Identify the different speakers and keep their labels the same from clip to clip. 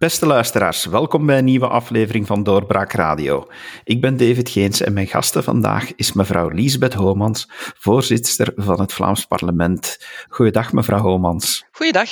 Speaker 1: Beste luisteraars, welkom bij een nieuwe aflevering van Doorbraak Radio. Ik ben David Geens en mijn gasten vandaag is mevrouw Liesbeth Homans, voorzitter van het Vlaams Parlement. Goeiedag, mevrouw Homans.
Speaker 2: Goeiedag.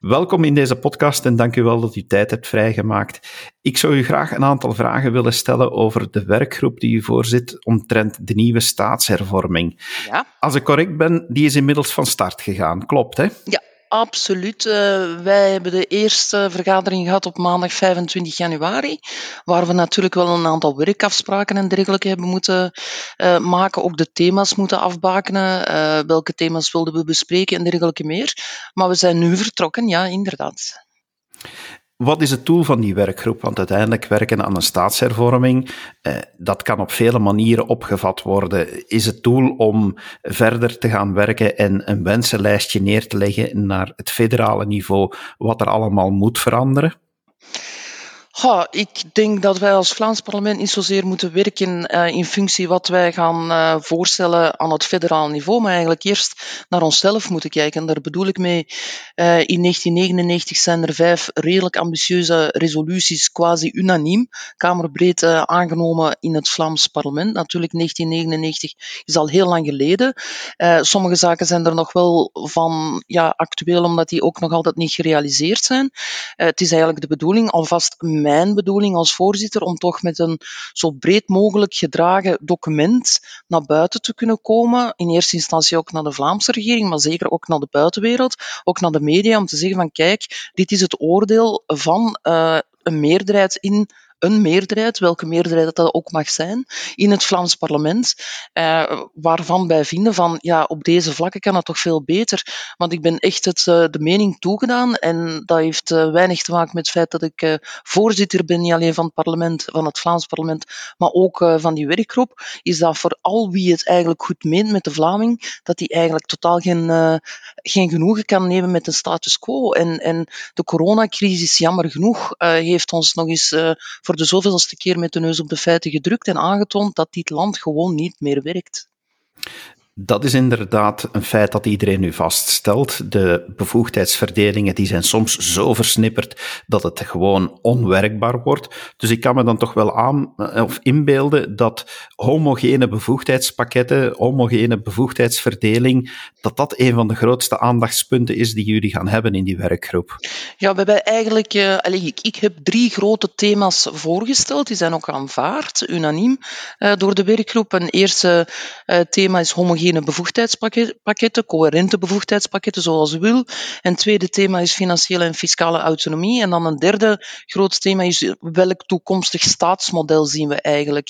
Speaker 1: Welkom in deze podcast en dank u wel dat u tijd hebt vrijgemaakt. Ik zou u graag een aantal vragen willen stellen over de werkgroep die u voorzit omtrent de nieuwe staatshervorming. Ja. Als ik correct ben, die is inmiddels van start gegaan, klopt hè?
Speaker 2: Ja, Absoluut. Uh, wij hebben de eerste vergadering gehad op maandag 25 januari, waar we natuurlijk wel een aantal werkafspraken en dergelijke hebben moeten uh, maken, ook de thema's moeten afbakenen, uh, welke thema's wilden we bespreken en dergelijke meer. Maar we zijn nu vertrokken, ja, inderdaad.
Speaker 1: Wat is het doel van die werkgroep? Want uiteindelijk werken aan een staatshervorming, eh, dat kan op vele manieren opgevat worden. Is het doel om verder te gaan werken en een wensenlijstje neer te leggen naar het federale niveau, wat er allemaal moet veranderen?
Speaker 2: Ik denk dat wij als Vlaams parlement niet zozeer moeten werken uh, in functie wat wij gaan uh, voorstellen aan het federaal niveau, maar eigenlijk eerst naar onszelf moeten kijken. Daar bedoel ik mee, uh, in 1999 zijn er vijf redelijk ambitieuze resoluties, quasi unaniem, kamerbreed aangenomen in het Vlaams parlement. Natuurlijk, 1999 is al heel lang geleden. sommige zaken zijn er nog wel van ja, actueel, omdat die ook nog altijd niet gerealiseerd zijn. het is eigenlijk de bedoeling alvast mijn bedoeling als voorzitter om toch met een zo breed mogelijk gedragen document naar buiten te kunnen komen. In eerste instantie ook naar de Vlaamse regering, maar zeker ook naar de buitenwereld, ook naar de media, om te zeggen van kijk, dit is het oordeel van uh, een meerderheid in een meerderheid, welke meerderheid dat ook mag zijn, in het Vlaams parlement, eh, waarvan wij vinden van ja, op deze vlakken kan het toch veel beter. Want ik ben echt het, uh, de mening toegedaan en dat heeft uh, weinig te maken met het feit dat ik uh, voorzitter ben, niet alleen van het parlement, van het Vlaams parlement, maar ook van die werkgroep, is dat voor al wie het eigenlijk goed meent met de Vlaming, dat die eigenlijk totaal geen, geen genoegen kan nemen met de status quo. En, en de coronacrisis, jammer genoeg, heeft ons nog eens voor de zoveelste keer met de neus op de feiten gedrukt en aangetoond dat dit land gewoon niet meer werkt.
Speaker 1: Dat is inderdaad een feit dat iedereen nu vaststelt. De bevoegdheidsverdelingen die zijn soms zo versnipperd dat het gewoon onwerkbaar wordt. Dus ik kan me dan toch wel aan eh, of inbeelden dat homogene bevoegdheidspakketten, homogene bevoegdheidsverdeling, dat dat een van de grootste aandachtspunten is die jullie gaan hebben in die werkgroep.
Speaker 2: Ja, we hebben eigenlijk, uh, allez, ik, ik, heb drie grote thema's voorgesteld. Die zijn ook aanvaard, unaniem, uh, door de werkgroep. Een eerste thema is homogene bevoegdheidspakketten, coherente bevoegdheidspakketten zoals wil. En het tweede thema is financiële en fiscale autonomie. En dan een derde groot thema is welk toekomstig staatsmodel zien we eigenlijk.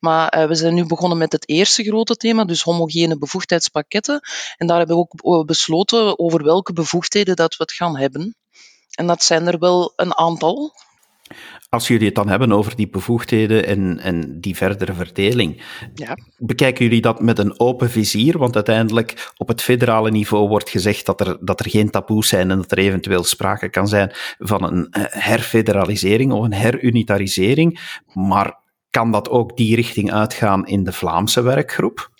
Speaker 2: Maar uh, we zijn nu begonnen met het eerste grote thema, dus homogene bevoegdheidspakketten. En daar hebben we ook eh, besloten over welke bevoegdheden dat we het gaan hebben. En dat zijn er wel een aantal.
Speaker 1: Als jullie het dan hebben over die bevoegdheden en, en die verdere verdeling, ja. bekijken jullie dat met een open vizier? Want uiteindelijk op het federale niveau wordt gezegd dat er, dat er geen taboes zijn en dat er eventueel sprake kan zijn van een eh, herfederalisering of een herunitarisering. Maar kan dat ook die richting uitgaan in de Vlaamse werkgroep?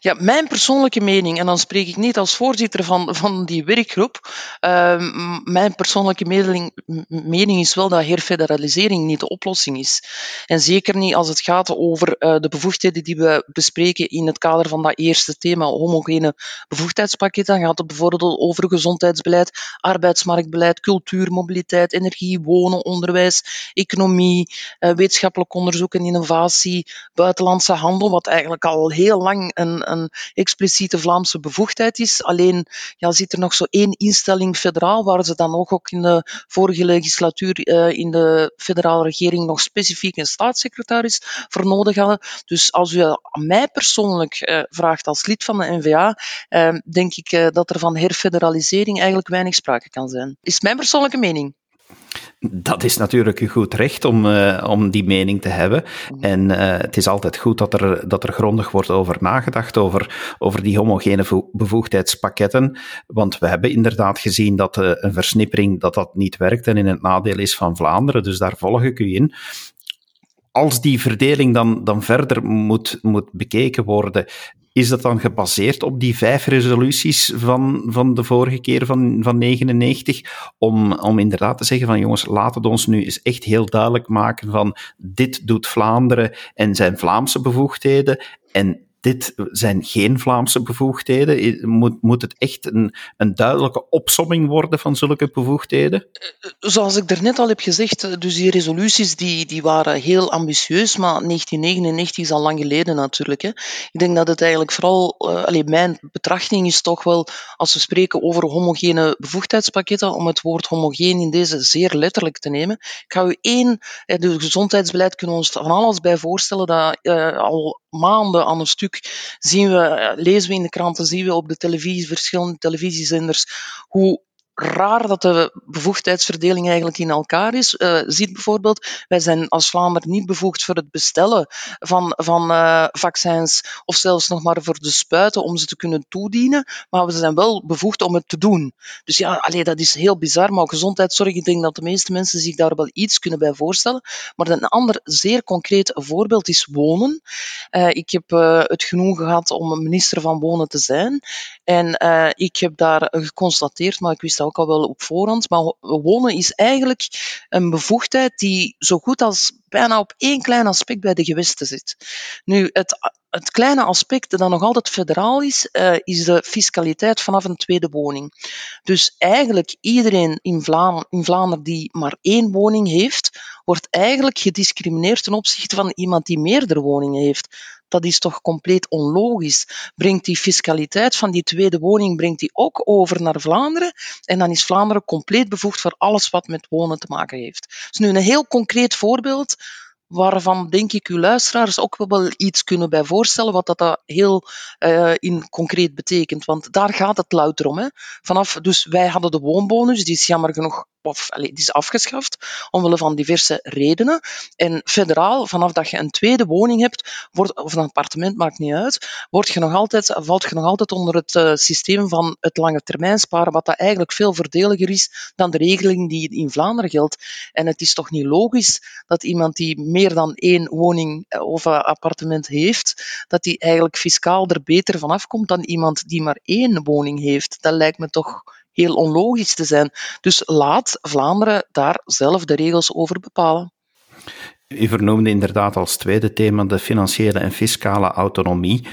Speaker 2: Ja, mijn persoonlijke mening, en dan spreek ik niet als voorzitter van, van die werkgroep, uh, mijn persoonlijke mening, mening is wel dat herfederalisering niet de oplossing is. En zeker niet als het gaat over uh, de bevoegdheden die we bespreken in het kader van dat eerste thema, homogene bevoegdheidspakket. Dan gaat het bijvoorbeeld over gezondheidsbeleid, arbeidsmarktbeleid, cultuur, mobiliteit, energie, wonen, onderwijs, economie, uh, wetenschappelijk onderzoek en innovatie, buitenlandse handel, wat eigenlijk al heel lang een een expliciete Vlaamse bevoegdheid is. Alleen ja, zit er nog zo één instelling federaal, waar ze dan ook, ook in de vorige legislatuur uh, in de federale regering nog specifiek een staatssecretaris voor nodig hadden. Dus als u aan mij persoonlijk uh, vraagt als lid van de NVA, uh, eh, denk ik dat er van herfederalisering eigenlijk weinig sprake kan zijn. Is mijn persoonlijke mening.
Speaker 1: Dat is natuurlijk uw goed recht om, uh, om die mening te hebben. En uh, het is altijd goed dat er, dat er grondig wordt over nagedacht, over, over die homogene bevoegdheidspakketten. Want we hebben inderdaad gezien dat uh, een versnippering dat dat niet werkt en in het nadeel is van Vlaanderen. Dus daar volg ik u in als die verdeling dan, dan verder moet, moet bekeken worden, is dat dan gebaseerd op die vijf resoluties van, van de vorige keer van, van 99? Om, om inderdaad te zeggen van jongens, laat het ons nu eens echt heel duidelijk maken van dit doet Vlaanderen en zijn Vlaamse bevoegdheden en dit zijn geen Vlaamse bevoegdheden? Moet, moet het echt een, een duidelijke opsomming worden van zulke bevoegdheden?
Speaker 2: Eh, zoals ik daarnet al heb gezegd, eh, dus die resoluties die, die waren heel ambitieus, maar 1999 is al lang geleden natuurlijk. Hè. Ik denk dat het eigenlijk vooral, alleen mijn betrachting is toch wel, als we spreken over homogene bevoegdheidspakketten, om het woord homogeen in deze zeer letterlijk te nemen. Ik ga u één, het gezondheidsbeleid kunnen we ons van alles bij voorstellen dat al maanden aan een stuk zien we, eh, lezen we in de kranten, zien we op de televisie, verschillende televisiezenders, hoe raar dat de bevoegdheidsverdeling eigenlijk in elkaar is. Uh, ziet bijvoorbeeld, wij zijn als Vlaanderen niet bevoegd voor het bestellen van, van uh, vaccins of zelfs nog maar voor de spuiten om ze te kunnen toedienen, maar we zijn wel bevoegd om het te doen. Dus ja, allee, dat is heel bizar, maar gezondheidszorg, ik denk dat de meeste mensen zich daar wel iets kunnen bij voorstellen. Maar een ander zeer concreet voorbeeld is wonen. Uh, ik heb het genoegen gehad om minister van Wonen te zijn en ik heb daar geconstateerd, maar ik wist dat ook al wel op voorhand. Maar wonen is eigenlijk een bevoegdheid die zo goed als bijna op één klein aspect bij de gewesten zit. Nu, het, het kleine aspect dat nog altijd federaal is, uh, is de fiscaliteit vanaf een tweede woning. Dus eigenlijk iedereen in, Vlaam, in Vlaanderen die maar één woning heeft, wordt eigenlijk gediscrimineerd ten opzichte van iemand die meerdere woningen heeft. Dat is toch compleet onlogisch. Brengt die fiscaliteit van die tweede woning brengt die ook over naar Vlaanderen en dan is Vlaanderen compleet bevoegd voor alles wat met wonen te maken heeft. Dus nu een heel concreet voorbeeld waarvan denk ik uw luisteraars ook wel iets kunnen bij voorstellen wat dat heel uh, in concreet betekent. Want daar gaat het louter om. Hè. Vanaf, dus wij hadden de woonbonus, die is jammer genoeg of die is afgeschaft omwille van diverse redenen. En federaal, vanaf dat je een tweede woning hebt, of een appartement, maakt niet uit, je nog altijd, valt je nog altijd onder het uh, systeem van het lange termijn sparen, wat dat eigenlijk veel voordeliger is dan de regeling die in Vlaanderen geldt. En het is toch niet logisch dat iemand die meer dan één woning eh, of appartement heeft, dat die eigenlijk fiscaal er beter van afkomt dan iemand die maar één woning heeft. Dat lijkt me toch heel onlogisch te zijn. Dus laat Vlaanderen daar zelf de regels over bepalen.
Speaker 1: U vernoemde inderdaad als tweede thema de financiële en fiscale autonomie.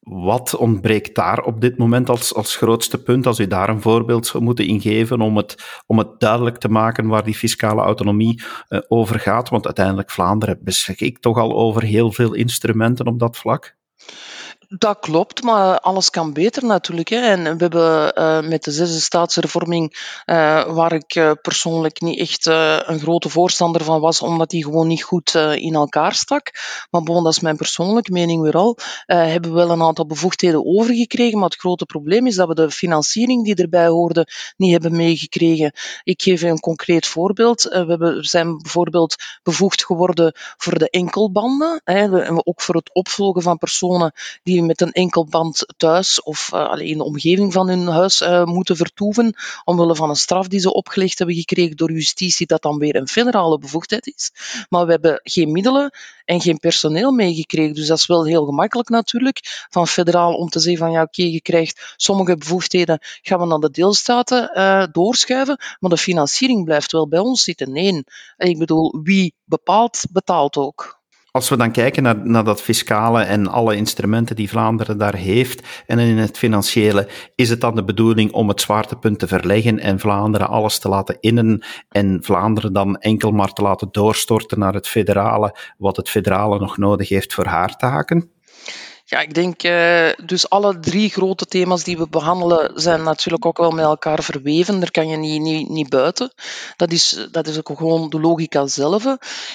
Speaker 1: Wat ontbreekt daar op dit moment als, als grootste punt, als u daar een voorbeeld zou moeten ingeven om het, om het duidelijk te maken waar die fiscale autonomie uh, over gaat? Want uiteindelijk Vlaanderen beschikt toch al over heel veel instrumenten op dat vlak.
Speaker 2: Dat klopt, maar alles kan beter natuurlijk. Hè. En we hebben uh, met de zesde staatshervorming, uh, waar ik uh, persoonlijk niet echt een grote voorstander van was, omdat die gewoon niet goed in elkaar stak. Maar bon, dat is mijn persoonlijke mening weer al. hebben we wel een aantal bevoegdheden overgekregen, maar het grote probleem is dat we de financiering die erbij hoorde niet hebben meegekregen. Ik geef een concreet voorbeeld. we hebben, zijn bijvoorbeeld bevoegd geworden voor de enkelbanden, hè, ook voor het opvolgen van personen die met een enkel band thuis of uh, in de omgeving van hun huis uh, moeten vertoeven, omwille van een straf die ze opgelegd hebben gekregen door justitie, dat dan weer een federale bevoegdheid is. Maar we hebben geen middelen en geen personeel meegekregen. Dus dat is wel heel gemakkelijk natuurlijk van federaal om te zeggen van ja oké, okay, je krijgt sommige bevoegdheden, gaan we naar de deelstaten uh, doorschuiven, maar de financiering blijft wel bij ons zitten. Nee, ik bedoel, wie bepaalt, betaalt ook.
Speaker 1: Als we dan kijken naar, naar dat fiscale en alle instrumenten die Vlaanderen daar heeft en in het financiële, is het dan de bedoeling om het zwaartepunt te verleggen en Vlaanderen alles te laten innen en Vlaanderen dan enkel maar te laten doorstorten naar het federale, wat het federale nog nodig heeft voor haar taken?
Speaker 2: Ja, ik denk uh, dus alle drie grote thema's die we behandelen zijn natuurlijk ook wel met elkaar verweven. Daar kan je niet, niet, niet buiten. Dat is, dat is ook gewoon de logica zelf.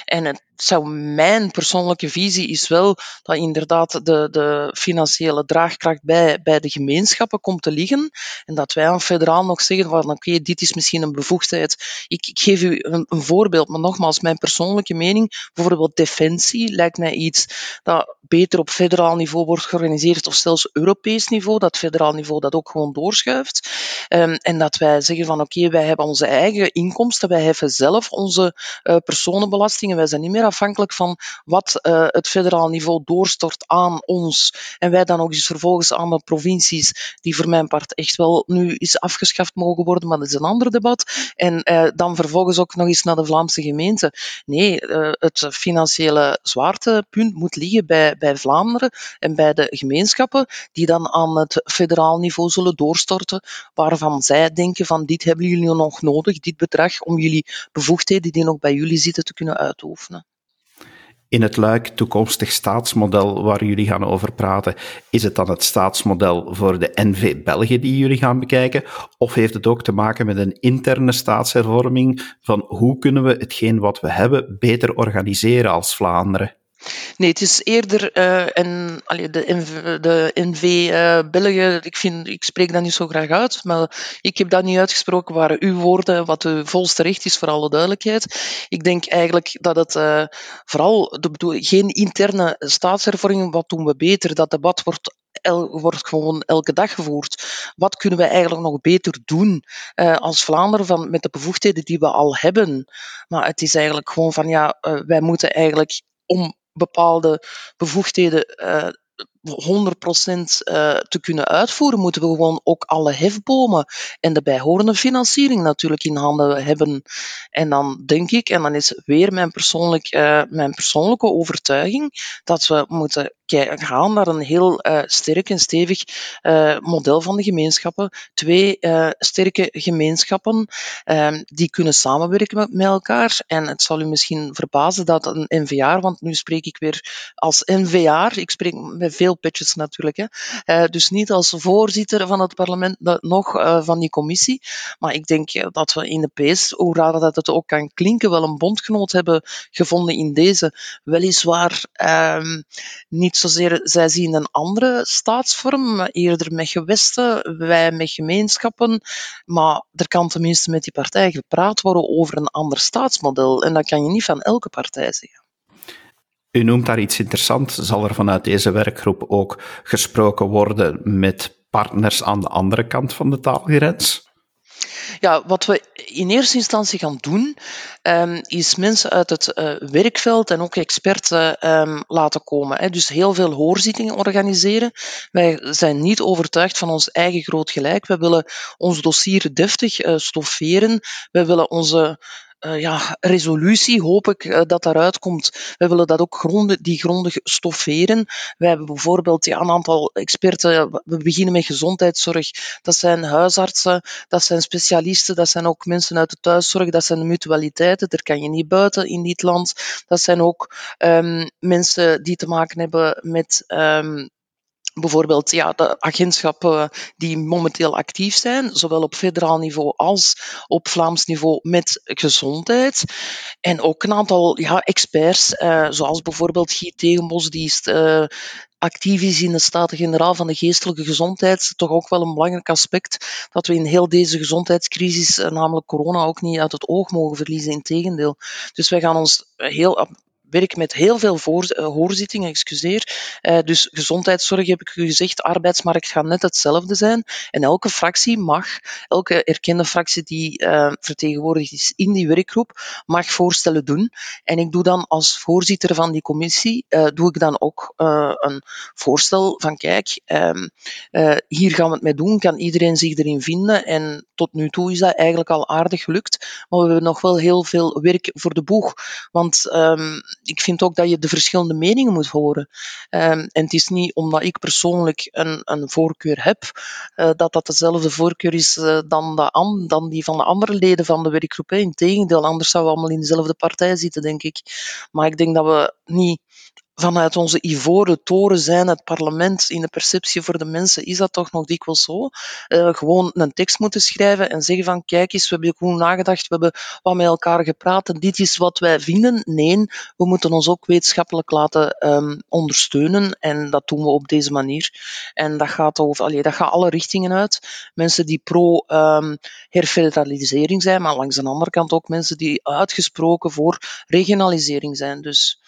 Speaker 2: En het zou mijn persoonlijke visie is wel dat inderdaad de, de financiële draagkracht bij, bij de gemeenschappen komt te liggen. En dat wij aan federaal nog zeggen van oké, dit is misschien een bevoegdheid. Ik, ik geef u een, een, voorbeeld, maar nogmaals, mijn persoonlijke mening, bijvoorbeeld defensie, lijkt mij iets dat beter op federaal niveau wordt georganiseerd of zelfs Europees niveau, dat federaal niveau dat ook gewoon doorschuift. Um, en dat wij zeggen van oké, wij hebben onze eigen inkomsten, wij heffen zelf onze uh, personenbelastingen, wij zijn niet meer afhankelijk van wat uh, het federaal niveau doorstort aan ons. En wij dan ook eens vervolgens aan de provincies, die voor mijn part echt wel nu is afgeschaft mogen worden, maar dat is een ander debat. En uh, dan vervolgens ook nog eens naar de Vlaamse gemeente. Nee, uh, het financiële zwaartepunt moet liggen bij, bij Vlaanderen en bij de gemeenschappen, die dan aan het federaal niveau zullen doorstorten, waarvan zij denken van dit hebben jullie nog nodig, dit bedrag, om jullie bevoegdheden die nog bij jullie zitten te kunnen uitoefenen.
Speaker 1: In het luik toekomstig staatsmodel waar jullie gaan over praten, is het dan het staatsmodel voor de NV België die jullie gaan bekijken? Of heeft het ook te maken met een interne staatshervorming van hoe kunnen we hetgeen wat we hebben beter organiseren als Vlaanderen?
Speaker 2: Nee, het is eerder allee, de, NV, de België, ik, vind, ik spreek dat niet zo graag uit, maar ik heb dat niet uitgesproken, waren uw woorden, wat uw volste recht is, voor alle duidelijkheid. Ik denk eigenlijk dat het uh, vooral, de bedoel, geen interne staatshervorming, wat doen we beter, dat debat wordt wordt gewoon elke dag gevoerd. Wat kunnen we eigenlijk nog beter doen als Vlaanderen van, met de bevoegdheden die we al hebben? Maar het is eigenlijk gewoon van ja, wij moeten eigenlijk om bepaalde bevoegdheden uh, 100% uh, te kunnen uitvoeren, moeten we gewoon ook alle hefbomen en de bijhorende financiering natuurlijk in handen hebben. En dan denk ik, en dan is weer mijn, persoonlijk, uh, mijn persoonlijke overtuiging, dat we moeten gaan naar een heel uh, sterk en stevig uh, model van de gemeenschappen. Twee uh, sterke gemeenschappen ehm, die kunnen samenwerken met, met, elkaar. En het zal u misschien verbazen dat een NVA, want nu spreek ik weer als NVA, ik spreek met veel petjes natuurlijk, hè. dus niet als voorzitter van het parlement, nog van die commissie. Maar ik denk dat we in de PS, hoe raar dat het ook kan klinken, wel een bondgenoot hebben gevonden in deze. Weliswaar ehm, niet niet zozeer, zij zien een andere staatsvorm, eerder met gewesten, wij met gemeenschappen. Maar er kan tenminste met die partij gepraat worden over een ander staatsmodel. En dat kan je niet van elke partij zeggen.
Speaker 1: U noemt daar iets interessants. Zal er vanuit deze werkgroep ook gesproken worden met partners aan de andere kant van de taalgrens?
Speaker 2: Ja, wat we in eerste instantie gaan doen, um, is mensen uit het uh, werkveld en ook experten um, laten komen. Hè. Dus heel veel hoorzittingen organiseren. Wij zijn niet overtuigd van ons eigen groot gelijk. We willen ons dossier deftig uh, stofferen. We willen onze uh, ja, resolutie, hoop ik uh, dat daaruit komt. We willen dat ook gronden, die grondig stofferen. Wij hebben bijvoorbeeld ja, een aantal experten. We beginnen met gezondheidszorg. Dat zijn huisartsen, dat zijn specialisten, dat zijn ook mensen uit de thuiszorg, dat zijn mutualiteiten. Daar kan je niet buiten in dit land. Dat zijn ook um, mensen die te maken hebben met um, bijvoorbeeld ja, de agentschappen die momenteel actief zijn, zowel op federaal niveau als op Vlaams niveau met gezondheid. En ook een aantal ja, experts, uh, zoals bijvoorbeeld Guy Tegenbos, die is uh, actief is in de Staten-Generaal van de geestelijke gezondheid, toch ook wel een belangrijk aspect dat we in heel deze gezondheidscrisis, uh, namelijk corona, ook niet uit het oog mogen verliezen. Integendeel. Dus wij gaan ons heel werk met heel veel voor, uh, hoorzittingen, excuseer. Uh, dus gezondheidszorg heb ik u gezegd, arbeidsmarkt gaat net hetzelfde zijn. En elke fractie mag, elke erkende fractie die uh, vertegenwoordigd is in die werkgroep, mag voorstellen doen. En ik doe dan als voorzitter van die commissie, doe ik dan ook een voorstel van kijk, um, hier gaan we het mee doen, kan iedereen zich erin vinden. En tot nu toe is dat eigenlijk al aardig gelukt. Maar we hebben nog wel heel veel werk voor de boeg. Want um, ik vind ook dat je de verschillende meningen moet horen. Um, en het is niet omdat ik persoonlijk een, een voorkeur heb, uh, dat dat dezelfde voorkeur is uh, dan, de, dan die van de andere leden van de werkgroep. Integendeel, anders zouden we allemaal in dezelfde partij zitten, denk ik. Maar ik denk dat we niet vanuit onze ivoren toren zijn, het parlement, in de perceptie voor de mensen, is dat toch nog dikwijls zo. Uh, gewoon een tekst moeten schrijven en zeggen van kijk eens, we hebben goed nagedacht, we hebben wat met elkaar gepraat en dit is wat wij vinden. Nee, we moeten ons ook wetenschappelijk laten um, ondersteunen en dat doen we op deze manier. En dat gaat, over, dat gaat alle richtingen uit. Mensen die pro um, herfederalisering zijn, maar langs de andere kant ook mensen die uitgesproken voor regionalisering zijn. Dus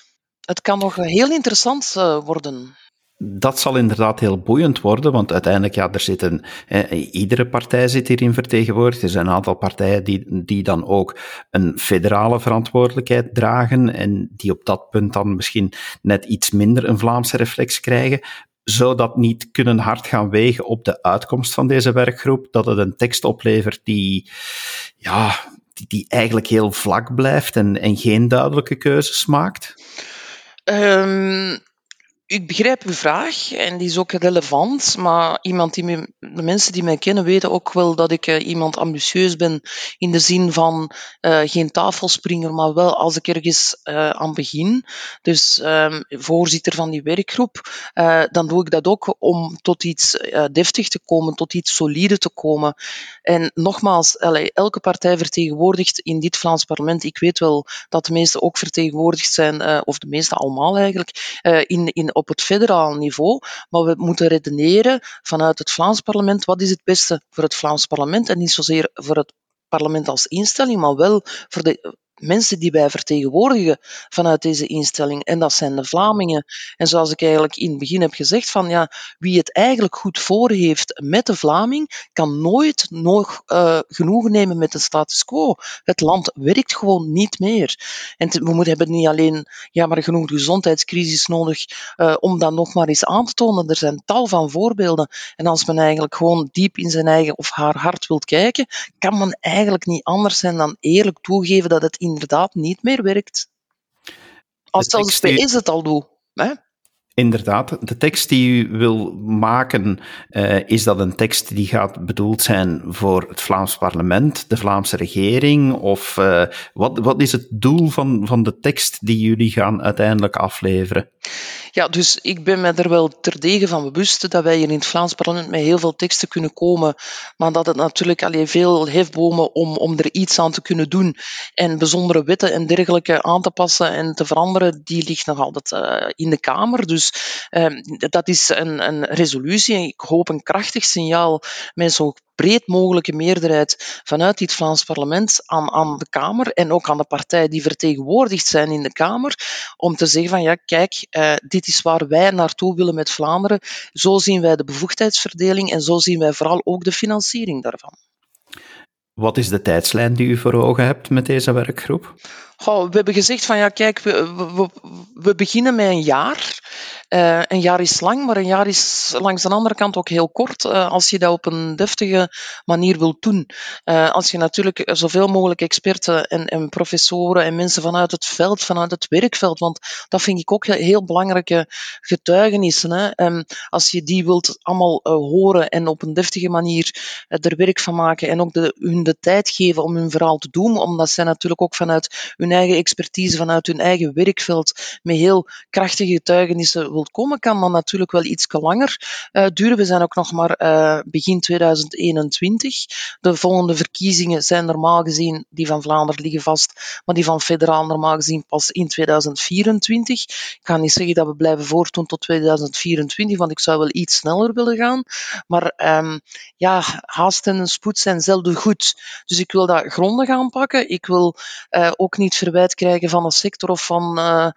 Speaker 2: het kan nog heel interessant uh, worden.
Speaker 1: dat zal inderdaad heel boeiend worden, want uiteindelijk, ja, er zitten, iedere partij zit hierin vertegenwoordigd. Er zijn een aantal partijen die, die dan ook een federale verantwoordelijkheid dragen en die op dat punt dan misschien net iets minder een Vlaamse reflex krijgen. Zou dat niet kunnen hard gaan wegen op de uitkomst van deze werkgroep? Dat het een tekst oplevert die, ja, die, die eigenlijk heel vlak blijft en, en geen duidelijke keuzes maakt?
Speaker 2: Um, ik begrijp uw vraag en die is ook relevant, maar iemand die me, de mensen die mij kennen weten ook wel dat ik uh, iemand ambitieus ben in de zin van uh, geen tafelspringer, maar wel als ik ergens uh, aan begin, dus um, voorzitter van die werkgroep, dan doe ik dat ook om tot iets deftig te komen, tot iets solide te komen. En nogmaals, elke partij vertegenwoordigt in dit Vlaams parlement, ik weet wel dat de meeste ook vertegenwoordigd zijn, of de meeste allemaal eigenlijk, in, in op het federaal niveau, maar we moeten redeneren vanuit het Vlaams parlement, wat is het beste voor het Vlaams parlement en niet zozeer voor het parlement als instelling, maar wel voor de mensen die wij vertegenwoordigen vanuit deze instelling. En dat zijn de Vlamingen. En zoals ik eigenlijk in het begin heb gezegd, van ja, wie het eigenlijk goed voor heeft met de Vlaming, kan nooit nog uh, genoegen nemen met de status quo. Het land werkt gewoon niet meer. En we moeten, hebben niet alleen ja, maar genoeg gezondheidscrisis nodig uh, om dat nog maar eens aan te tonen. Er zijn tal van voorbeelden. En als men eigenlijk gewoon diep in zijn eigen of haar hart wilt kijken, kan men eigenlijk niet anders zijn dan eerlijk toegeven dat het inderdaad niet meer werkt. Als zelfs is het al doet. Hè?
Speaker 1: Inderdaad, de tekst die u wil maken, uh, is dat een tekst die gaat bedoeld zijn voor het Vlaams parlement, de Vlaamse regering? Of uh, wat, wat is het doel van, van de tekst die jullie gaan uiteindelijk afleveren?
Speaker 2: Ja, dus ik ben me er wel terdege van bewust dat wij hier in het Vlaams parlement met heel veel teksten kunnen komen, maar dat het natuurlijk alleen veel hefbomen om, om er iets aan te kunnen doen en bijzondere wetten en dergelijke aan te passen en te veranderen, die ligt nog altijd uh, in de Kamer. Dus uh, dat is een, een resolutie. Ik hoop een krachtig signaal met zo breed mogelijke meerderheid vanuit dit Vlaams parlement aan, aan de Kamer en ook aan de partijen die vertegenwoordigd zijn in de Kamer, om te zeggen van ja, kijk, uh, dit is waar wij naartoe willen met Vlaanderen. Zo zien wij de bevoegdheidsverdeling en zo zien wij vooral ook de financiering daarvan.
Speaker 1: Wat is de tijdslijn die u voor ogen hebt met deze werkgroep?
Speaker 2: We hebben gezegd van ja, kijk, we, we, beginnen met een jaar. Uh, een jaar is lang, maar een jaar is langs de andere kant ook heel kort uh, als je dat op een deftige manier wilt doen. Uh, als je natuurlijk zoveel mogelijk experten en, en, professoren en mensen vanuit het veld, vanuit het werkveld, want dat vind ik ook heel belangrijke getuigenissen. Hè. Um, als je die wilt allemaal horen en op een deftige manier er werk van maken en ook de, hun de tijd geven om hun verhaal te doen, omdat zij natuurlijk ook vanuit hun eigen expertise, vanuit hun eigen werkveld met heel krachtige getuigenissen wilt komen, kan dan natuurlijk wel iets langer uh, duren. We zijn ook nog maar uh, begin 2021. De volgende verkiezingen zijn normaal gezien, die van Vlaanderen liggen vast, maar die van federaal normaal gezien pas in 2024. Ik ga niet zeggen dat we blijven voortdoen tot 2024, want ik zou wel iets sneller willen gaan. Maar um, ja, haast en spoed zijn zelden goed. Dus ik wil dat grondig aanpakken. Ik wil uh, ook niet verwijt krijgen van een sector of van uh,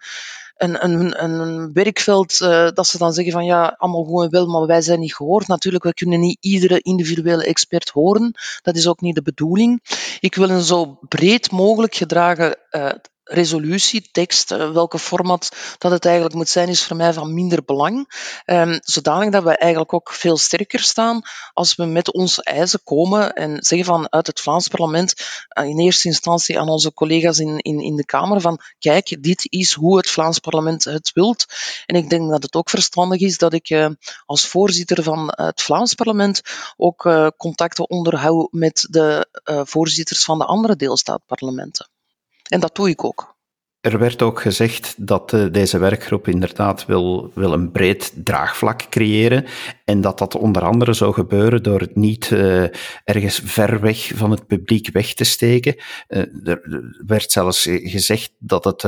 Speaker 2: een, een, een werkveld, uh, dat ze dan zeggen van ja, allemaal gewoon wel, maar wij zijn niet gehoord. Natuurlijk, we kunnen niet iedere individuele expert horen. Dat is ook niet de bedoeling. Ik wil een zo breed mogelijk gedragen uh, resolutie, tekst, uh, welke format dat het eigenlijk moet zijn, is voor mij van minder belang. Um, zodanig dat we eigenlijk ook veel sterker staan als we met onze eisen komen en zeggen van uit het Vlaams parlement uh, in eerste instantie aan onze collega's in, in, in de Kamer van kijk, dit is hoe het Vlaams parlement het wilt. En ik denk dat het ook verstandig is dat ik uh, als voorzitter van het Vlaams parlement ook contacten onderhoud met de voorzitters van de andere deelstaatparlementen. En dat doe ik ook.
Speaker 1: Er werd ook gezegd dat uh, deze werkgroep inderdaad wil, wil een breed draagvlak creëren en dat dat onder andere zou gebeuren door het niet uh, ergens ver weg van het publiek weg te steken. Uh, er werd zelfs gezegd dat het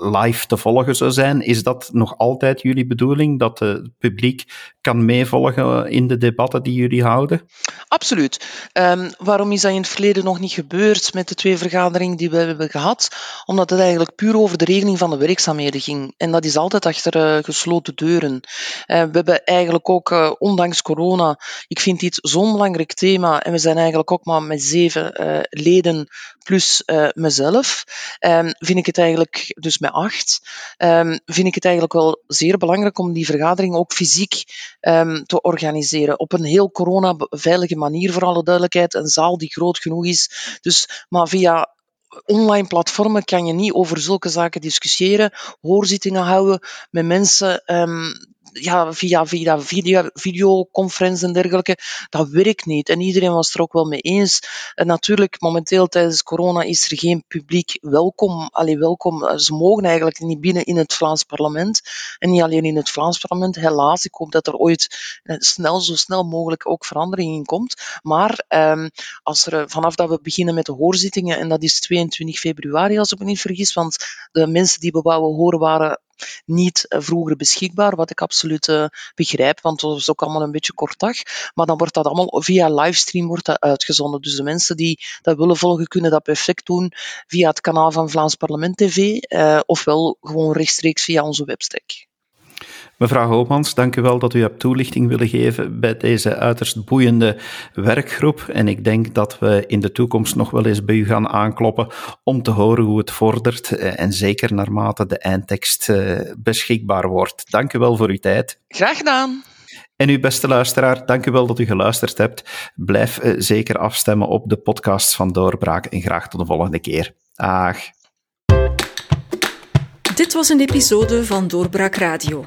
Speaker 1: live te volgen zou zijn. Is dat nog altijd jullie bedoeling, dat het publiek kan meevolgen in de debatten die jullie houden?
Speaker 2: Absoluut. Um, waarom is dat in het verleden nog niet gebeurd met de twee vergaderingen die we hebben gehad? Omdat het eigenlijk puur over de regeling van de werkzaamheden ging. En dat is altijd achter uh, gesloten deuren. Uh, we hebben eigenlijk ook, uh, ondanks corona, ik vind dit zo'n belangrijk thema. En we zijn eigenlijk ook maar met zeven leden plus mezelf. Um, vind ik het eigenlijk, dus met acht, um, vind ik het eigenlijk wel zeer belangrijk om die vergadering ook fysiek um, te organiseren. Op een heel corona-veilige manier, voor alle duidelijkheid. Een zaal die groot genoeg is. Dus, maar via online platformen kan je niet over zulke zaken discussiëren, hoorzittingen houden met mensen um, ja, via, via video, videoconferenties en dergelijke, dat werkt niet. En iedereen was er ook wel mee eens. En natuurlijk, momenteel tijdens corona is er geen publiek welkom. Allee, welkom. Ze mogen eigenlijk niet binnen in het Vlaams parlement. En niet alleen in het Vlaams parlement, helaas. Ik hoop dat er ooit eh, snel, zo snel mogelijk ook verandering in komt. Maar um, als er, vanaf dat we beginnen met de hoorzittingen, en dat is 22 februari als ik me niet vergis, want de mensen die we wouden horen waren niet eh, vroeger beschikbaar, wat ik absoluut uh, begrijp, want dat is ook allemaal een beetje kort dag. Maar dan wordt dat allemaal via livestream wordt dat uitgezonden. Dus de mensen die dat willen volgen, kunnen dat perfect doen via het kanaal van Vlaams Parlement TV, uh, ofwel gewoon rechtstreeks via onze webstack.
Speaker 1: Mevrouw Hoopmans, dank u wel dat u hebt toelichting willen geven bij deze uiterst boeiende werkgroep. En ik denk dat we in de toekomst nog wel eens bij u gaan aankloppen om te horen hoe het vordert. Eh, en zeker naarmate de eindtekst eh, beschikbaar wordt. Dank u wel voor uw tijd.
Speaker 2: Graag gedaan.
Speaker 1: En uw beste luisteraar, dank u wel dat u geluisterd hebt. Blijf eh, zeker afstemmen op de podcast van Doorbraak en graag tot de volgende keer. Dag.
Speaker 3: Dit was een episode van Doorbraak Radio